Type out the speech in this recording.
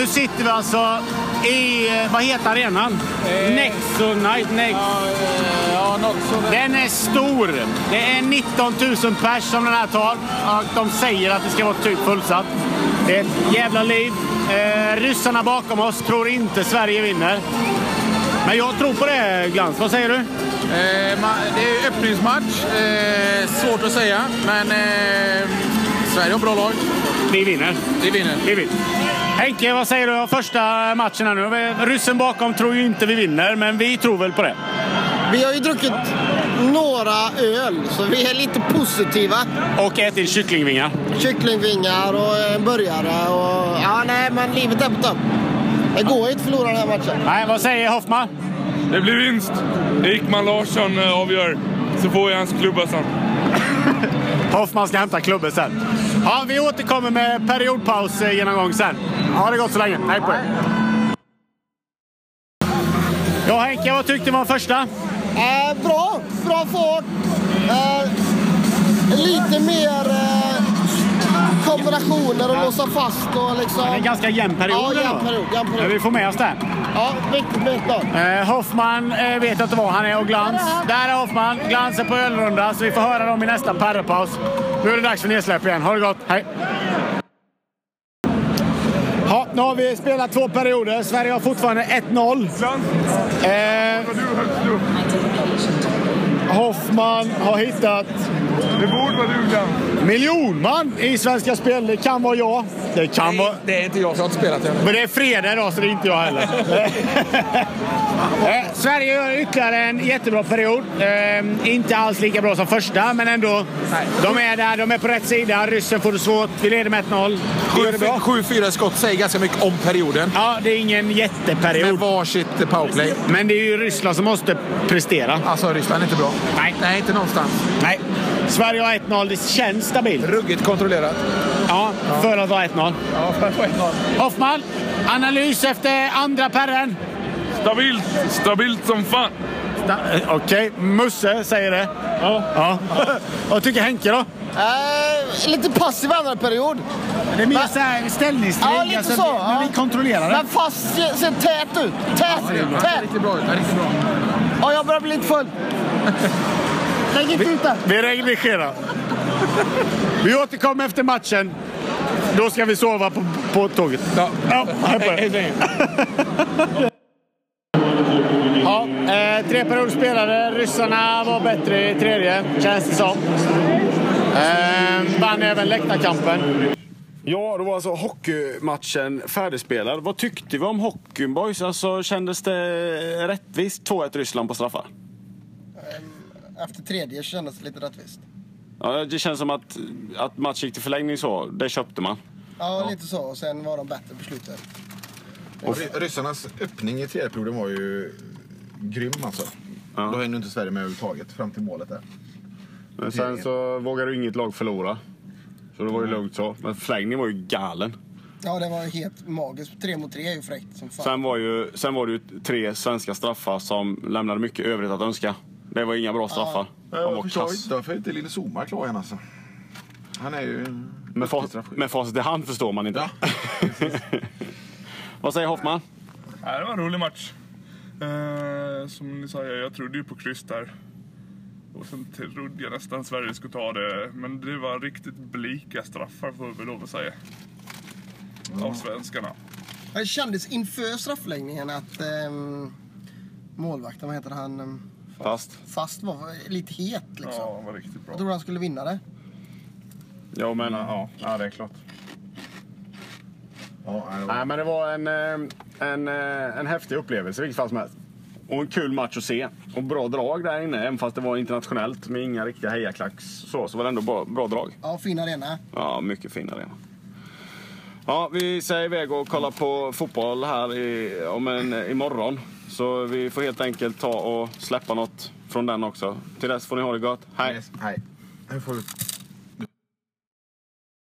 nu sitter vi alltså i, eh, vad heter arenan? Eh, Nexonite. Nex. Ja, eh, ja, sådär. Den är stor. Det är 19 000 pers som den här tar. Och de säger att det ska vara typ fullsatt. Det är ett jävla liv. Eh, ryssarna bakom oss tror inte Sverige vinner. Men jag tror på det, Glans. Vad säger du? Eh, det är öppningsmatch. Eh, svårt att säga, men eh, Sverige har bra lag. Vi vinner. Vi vinner. Vi vinner. Henke, vad säger du om första matchen här nu? Ryssen bakom tror ju inte vi vinner, men vi tror väl på det. Vi har ju druckit några öl, så vi är lite positiva. Och ätit kycklingvingar. Kycklingvingar och en burgare och... Ja, nej, men livet är på topp. Det går ju inte att förlora den här matchen. Nej, vad säger Hoffman? Det blir vinst. Ekman Larsson eh, avgör. Så får jag hans klubba sen. Hoffman ska hämta klubben sen. Ja, vi återkommer med periodpaus-genomgång eh, sen. Ha det gott så länge. Hej på er. Ja, Henke, vad tyckte du om första? Eh, bra, bra fart. Eh, lite mer eh, kombinationer och låsa fast och liksom... Det är en ganska jämn period. Ja, jämn period. Jämn period. vi får med oss det. Ja, viktigt med ett lag. Eh, Hoffman eh, vet inte var han är och Glans. Där är Hoffman. Glans är på ölrunda, så vi får höra dem i nästa perrepaus. Nu är det dags för nedsläpp igen. Ha det gott. Hej! Ja, nu har vi spelat två perioder. Sverige har fortfarande 1-0. Eh, Hoffman har hittat Det borde vara du miljonman i Svenska Spel. Det kan vara jag. Det kan vara... Det är inte jag som har spelat än. Men det är fredag idag så det är inte jag heller. Eh, Sverige gör ytterligare en jättebra period. Eh, inte alls lika bra som första, men ändå. Nej. De är där, de är på rätt sida. Ryssen får det svårt. Vi leder med 1-0. Vi gör det bra. 7-4 skott säger ganska mycket om perioden. Ja, det är ingen Med jätteperiod. varsitt powerplay. Men det är ju Ryssland som måste prestera. Alltså, Ryssland är inte bra. Nej. Nej, inte någonstans. Nej. Sverige har 1-0. Det känns stabilt. Ruggigt kontrollerat. Ja, för att vara 1-0. Ja, för att få 1-0. Hoffman, analys efter andra perren. Stabilt. Stabilt som fan. Eh, Okej, Musse säger det. Ja. ja. Vad tycker Henke då? Eh, lite passiv andra period. Det är mer Men- så här ställningskrig. Ja, lite så. vi, men ja. vi kontrollerar det. Men fast ser, tät ut. Tät, Det är tät. riktigt bra ut. Det är riktigt bra. Ja, jag börjar bli lite full. Lägg inte ut det. Vi regligerar. Vi återkommer efter matchen. Då ska vi sova på, på tåget. Ja. Ja, hej er. hej. Ja, eh, tre perioder spelade. Ryssarna var bättre i tredje, känns det som. Eh, vann även läktarkampen. Ja, då var alltså hockeymatchen färdigspelad. Vad tyckte vi om hockeyn boys? Alltså, kändes det rättvist 2-1 Ryssland på straffar? Efter tredje kändes det lite rättvist. Ja, det känns som att, att matchen gick till förlängning så. Det köpte man. Ja, lite så. Och sen var de bättre på slutet. Och ry- ryssarnas öppning i tredje perioden var ju grym alltså. Då hängde inte Sverige med överhuvudtaget fram till målet där. Men sen så vågade ju inget lag förlora. Så det var ju lugnt så. Men förlängningen var ju galen. Ja, det var ju helt magiskt. Tre mot tre är ju fräckt som fan. Sen var, ju, sen var det ju tre svenska straffar som lämnade mycket övrigt att önska. Det var inga bra straffar. De Jag var förstår kass. inte varför inte Linus Omark klar igen alltså. Han är ju... Med, fa- med facit i hand förstår man inte. Vad säger Hoffman? Ja, det var en rolig match. Eh, som ni sa, jag trodde ju på kryss där. Och sen trodde jag nästan Sverige skulle ta det. Men det var riktigt blika straffar får vi lov att säga. Av svenskarna. Det kändes inför straffläggningen att ehm, målvakten, vad heter han, ehm, Fast. fast var lite het liksom. Ja, det var riktigt bra. Jag trodde han skulle vinna det. Ja, men ja, ja det är klart. Ja, nej, det var- Nej, men det var en, eh, en, eh, en häftig upplevelse i vilket fall som helst. Och en kul match att se. Och bra drag där inne, även fast det var internationellt med inga riktiga hejaklacks så, så var det ändå bra, bra drag. Ja, fin arena. Ja, mycket fin arena. Ja, vi säger iväg och kollar på fotboll här i, om en, imorgon. Så vi får helt enkelt ta och släppa något från den också. Till dess får ni ha det gott. Hej! Får du